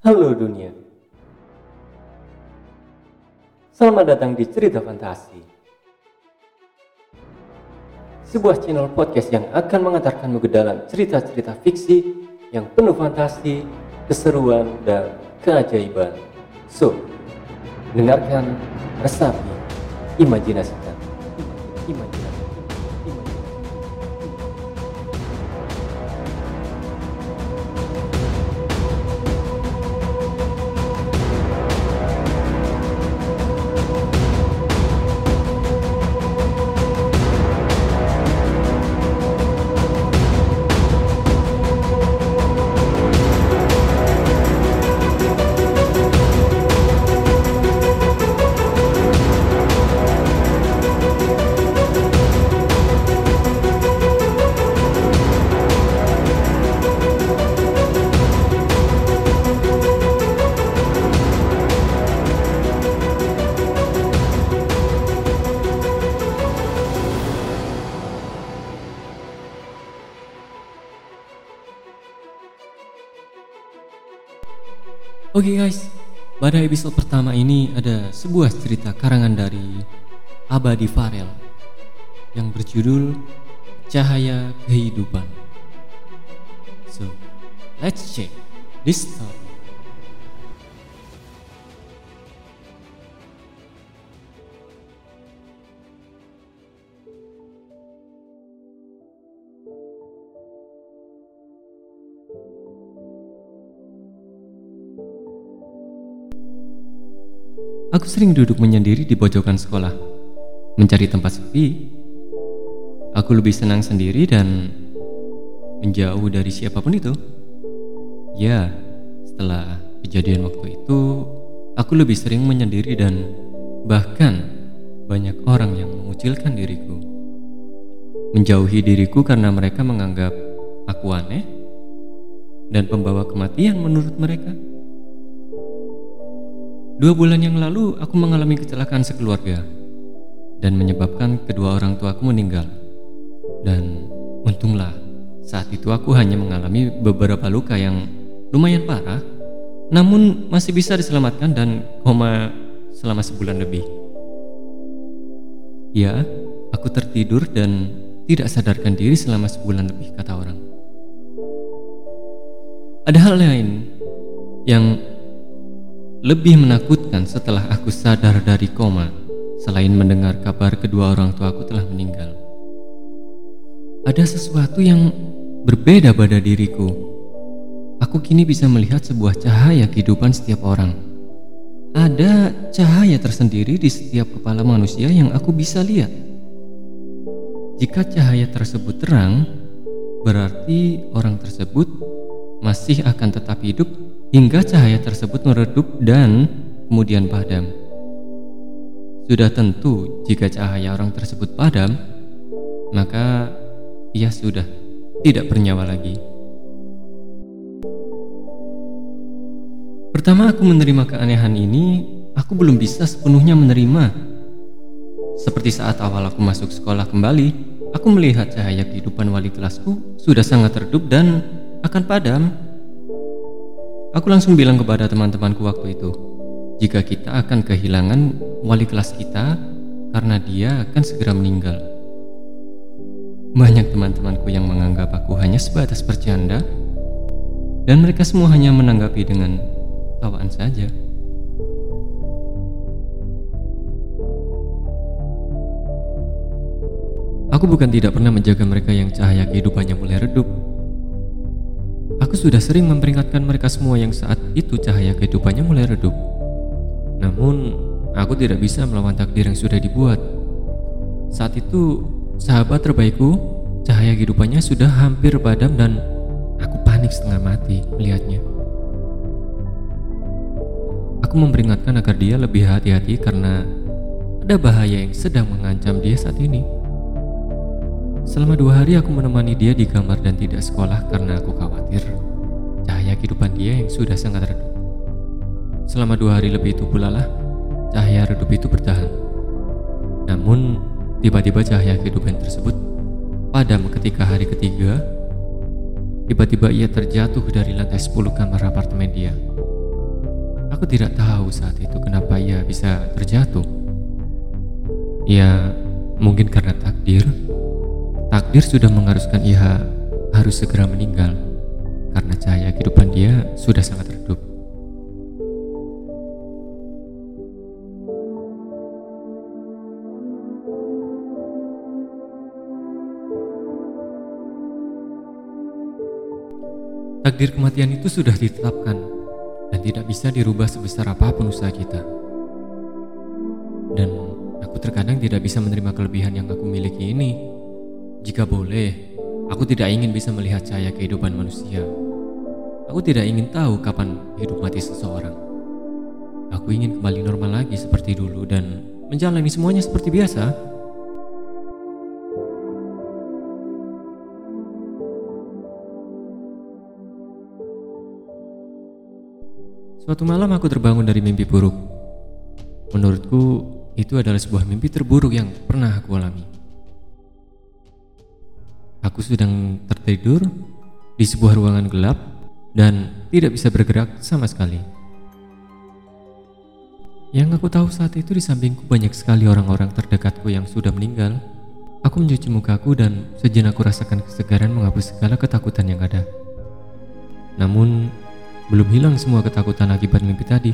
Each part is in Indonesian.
Halo dunia. Selamat datang di Cerita Fantasi. Sebuah channel podcast yang akan mengantarkanmu ke dalam cerita-cerita fiksi yang penuh fantasi, keseruan, dan keajaiban. So, dengarkan, resapi, imajinasikan. Imajinasikan. Oke guys, pada episode pertama ini ada sebuah cerita karangan dari Abadi Farel yang berjudul Cahaya Kehidupan. So, let's check this story. Aku sering duduk menyendiri di pojokan sekolah, mencari tempat sepi. Aku lebih senang sendiri dan menjauh dari siapa pun itu. Ya, setelah kejadian waktu itu, aku lebih sering menyendiri dan bahkan banyak orang yang mengucilkan diriku. Menjauhi diriku karena mereka menganggap aku aneh dan pembawa kematian menurut mereka. Dua bulan yang lalu aku mengalami kecelakaan sekeluarga dan menyebabkan kedua orang tuaku meninggal. Dan untunglah saat itu aku hanya mengalami beberapa luka yang lumayan parah, namun masih bisa diselamatkan dan koma selama sebulan lebih. Ya, aku tertidur dan tidak sadarkan diri selama sebulan lebih kata orang. Ada hal lain yang lebih menakutkan setelah aku sadar dari koma, selain mendengar kabar kedua orang tuaku telah meninggal. Ada sesuatu yang berbeda pada diriku. Aku kini bisa melihat sebuah cahaya kehidupan setiap orang. Ada cahaya tersendiri di setiap kepala manusia yang aku bisa lihat. Jika cahaya tersebut terang, berarti orang tersebut masih akan tetap hidup hingga cahaya tersebut meredup dan kemudian padam. Sudah tentu, jika cahaya orang tersebut padam, maka ia sudah tidak bernyawa lagi. Pertama, aku menerima keanehan ini. Aku belum bisa sepenuhnya menerima. Seperti saat awal aku masuk sekolah kembali, aku melihat cahaya kehidupan wali kelasku sudah sangat redup dan akan padam Aku langsung bilang kepada teman-temanku waktu itu, jika kita akan kehilangan wali kelas kita karena dia akan segera meninggal. Banyak teman-temanku yang menganggap aku hanya sebatas bercanda, dan mereka semua hanya menanggapi dengan tawaan saja. Aku bukan tidak pernah menjaga mereka yang cahaya kehidupannya mulai redup, sudah sering memperingatkan mereka semua yang saat itu cahaya kehidupannya mulai redup. Namun, aku tidak bisa melawan takdir yang sudah dibuat. Saat itu, sahabat terbaikku, cahaya kehidupannya sudah hampir padam dan aku panik setengah mati melihatnya. Aku memperingatkan agar dia lebih hati-hati karena ada bahaya yang sedang mengancam dia saat ini. Selama dua hari aku menemani dia di kamar dan tidak sekolah karena aku khawatir cahaya kehidupan dia yang sudah sangat redup. Selama dua hari lebih itu pula lah, cahaya redup itu bertahan. Namun, tiba-tiba cahaya kehidupan tersebut padam ketika hari ketiga, tiba-tiba ia terjatuh dari lantai 10 kamar apartemen dia. Aku tidak tahu saat itu kenapa ia bisa terjatuh. Ya, mungkin karena takdir. Takdir sudah mengharuskan ia harus segera meninggal karena cahaya kehidupan dia sudah sangat redup. Takdir kematian itu sudah ditetapkan dan tidak bisa dirubah sebesar apa pun usaha kita. Dan aku terkadang tidak bisa menerima kelebihan yang aku miliki ini. Jika boleh, aku tidak ingin bisa melihat cahaya kehidupan manusia. Aku tidak ingin tahu kapan hidup mati seseorang. Aku ingin kembali normal lagi seperti dulu dan menjalani semuanya seperti biasa. Suatu malam aku terbangun dari mimpi buruk. Menurutku, itu adalah sebuah mimpi terburuk yang pernah aku alami. Aku sedang tertidur di sebuah ruangan gelap dan tidak bisa bergerak sama sekali. Yang aku tahu saat itu di sampingku banyak sekali orang-orang terdekatku yang sudah meninggal. Aku mencuci mukaku dan sejenak aku rasakan kesegaran menghapus segala ketakutan yang ada. Namun, belum hilang semua ketakutan akibat mimpi tadi.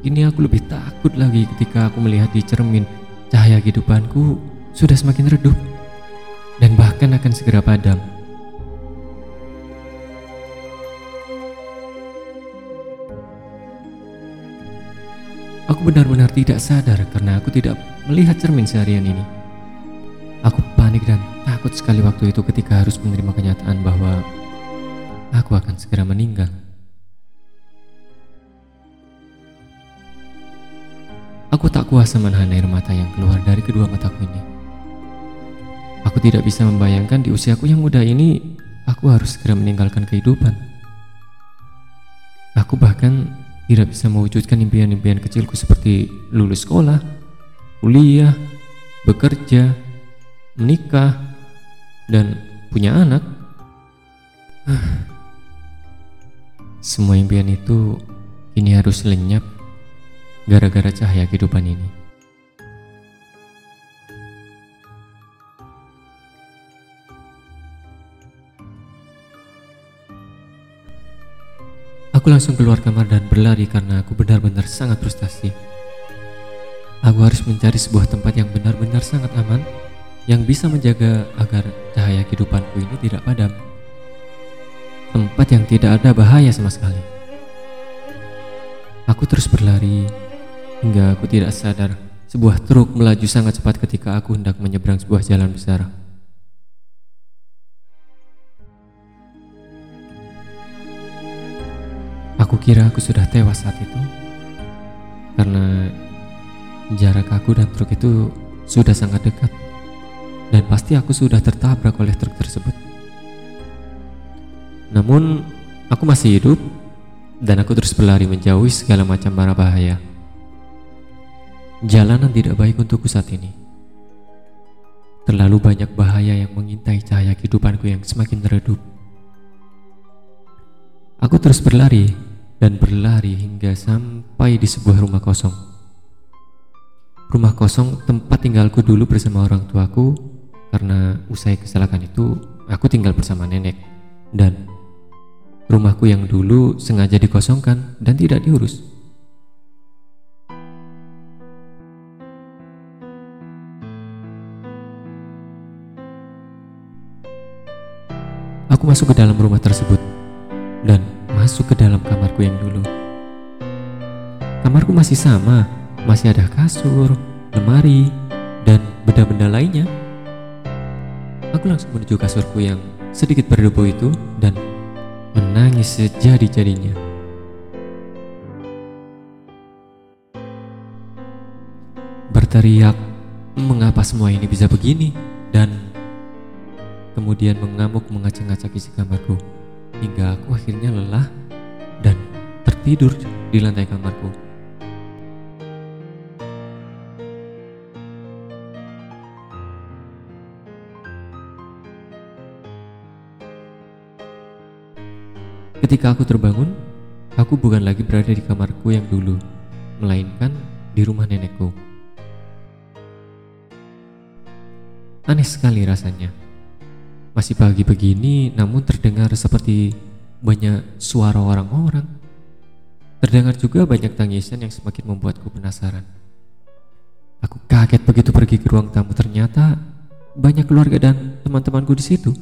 Kini aku lebih takut lagi ketika aku melihat di cermin cahaya kehidupanku sudah semakin redup dan bahkan akan segera padam. Aku benar-benar tidak sadar karena aku tidak melihat cermin seharian ini. Aku panik dan takut sekali waktu itu ketika harus menerima kenyataan bahwa aku akan segera meninggal. Aku tak kuasa menahan air mata yang keluar dari kedua mataku ini. Aku tidak bisa membayangkan di usiaku yang muda ini, aku harus segera meninggalkan kehidupan. Aku bahkan tidak bisa mewujudkan impian-impian kecilku seperti lulus sekolah, kuliah, bekerja, menikah, dan punya anak. Semua impian itu kini harus lenyap gara-gara cahaya kehidupan ini. Aku langsung keluar kamar dan berlari karena aku benar-benar sangat frustasi. Aku harus mencari sebuah tempat yang benar-benar sangat aman yang bisa menjaga agar cahaya kehidupanku ini tidak padam. Tempat yang tidak ada bahaya sama sekali. Aku terus berlari Hingga aku tidak sadar, sebuah truk melaju sangat cepat ketika aku hendak menyeberang sebuah jalan besar. Kira aku sudah tewas saat itu, karena jarak aku dan truk itu sudah sangat dekat, dan pasti aku sudah tertabrak oleh truk tersebut. Namun, aku masih hidup, dan aku terus berlari menjauhi segala macam marah bahaya. Jalanan tidak baik untukku saat ini. Terlalu banyak bahaya yang mengintai cahaya kehidupanku yang semakin redup. Aku terus berlari dan berlari hingga sampai di sebuah rumah kosong. Rumah kosong tempat tinggalku dulu bersama orang tuaku karena usai kecelakaan itu aku tinggal bersama nenek dan rumahku yang dulu sengaja dikosongkan dan tidak diurus. Aku masuk ke dalam rumah tersebut masuk ke dalam kamarku yang dulu. Kamarku masih sama, masih ada kasur, lemari, dan benda-benda lainnya. Aku langsung menuju kasurku yang sedikit berdebu itu dan menangis sejadi-jadinya. Berteriak, mengapa semua ini bisa begini? Dan kemudian mengamuk mengacak-ngacak isi kamarku hingga aku akhirnya lelah dan tertidur di lantai kamarku. Ketika aku terbangun, aku bukan lagi berada di kamarku yang dulu, melainkan di rumah nenekku. Aneh sekali rasanya. Masih pagi begini, namun terdengar seperti banyak suara orang-orang. Terdengar juga banyak tangisan yang semakin membuatku penasaran. Aku kaget begitu pergi ke ruang tamu, ternyata banyak keluarga dan teman-temanku di situ.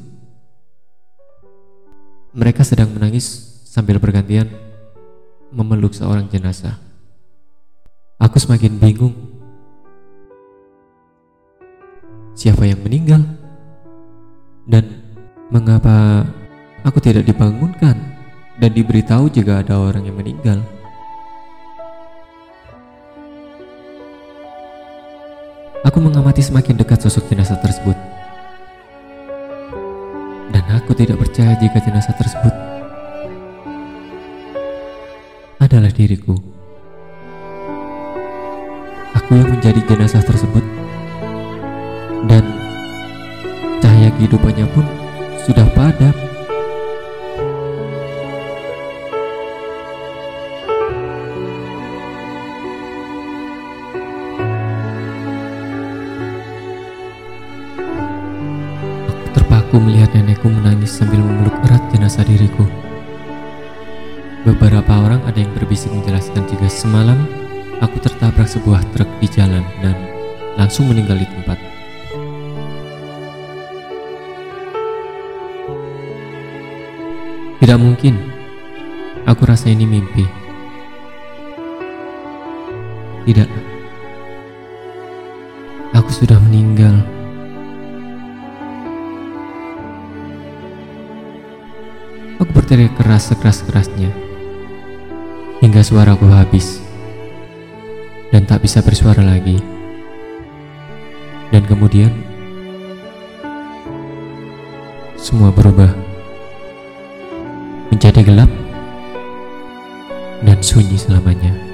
Mereka sedang menangis sambil bergantian memeluk seorang jenazah. Aku semakin bingung. Siapa yang meninggal? Dan mengapa aku tidak dibangunkan dan diberitahu jika ada orang yang meninggal? Aku mengamati semakin dekat sosok jenazah tersebut. Dan aku tidak percaya jika jenazah tersebut adalah diriku. Aku yang menjadi jenazah tersebut kehidupannya pun sudah padam. Aku terpaku melihat nenekku menangis sambil memeluk erat jenazah diriku. Beberapa orang ada yang berbisik menjelaskan jika semalam aku tertabrak sebuah truk di jalan dan langsung meninggal di tempat. Tidak mungkin. Aku rasa ini mimpi. Tidak. Aku sudah meninggal. Aku berteriak keras sekeras-kerasnya hingga suaraku habis dan tak bisa bersuara lagi. Dan kemudian semua berubah menjadi gelap dan sunyi selamanya.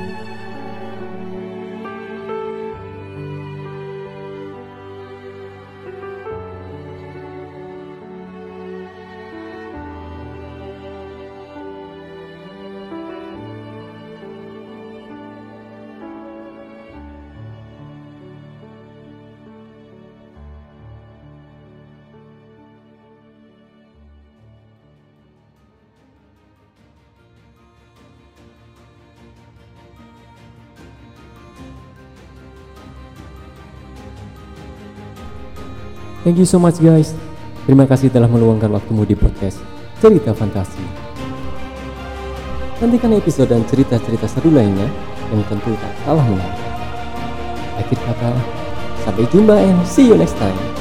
Thank you so much guys. Terima kasih telah meluangkan waktumu di podcast Cerita Fantasi. Nantikan episode dan cerita-cerita seru lainnya yang tentu tak kalah menarik. Akhir kata, sampai jumpa and see you next time.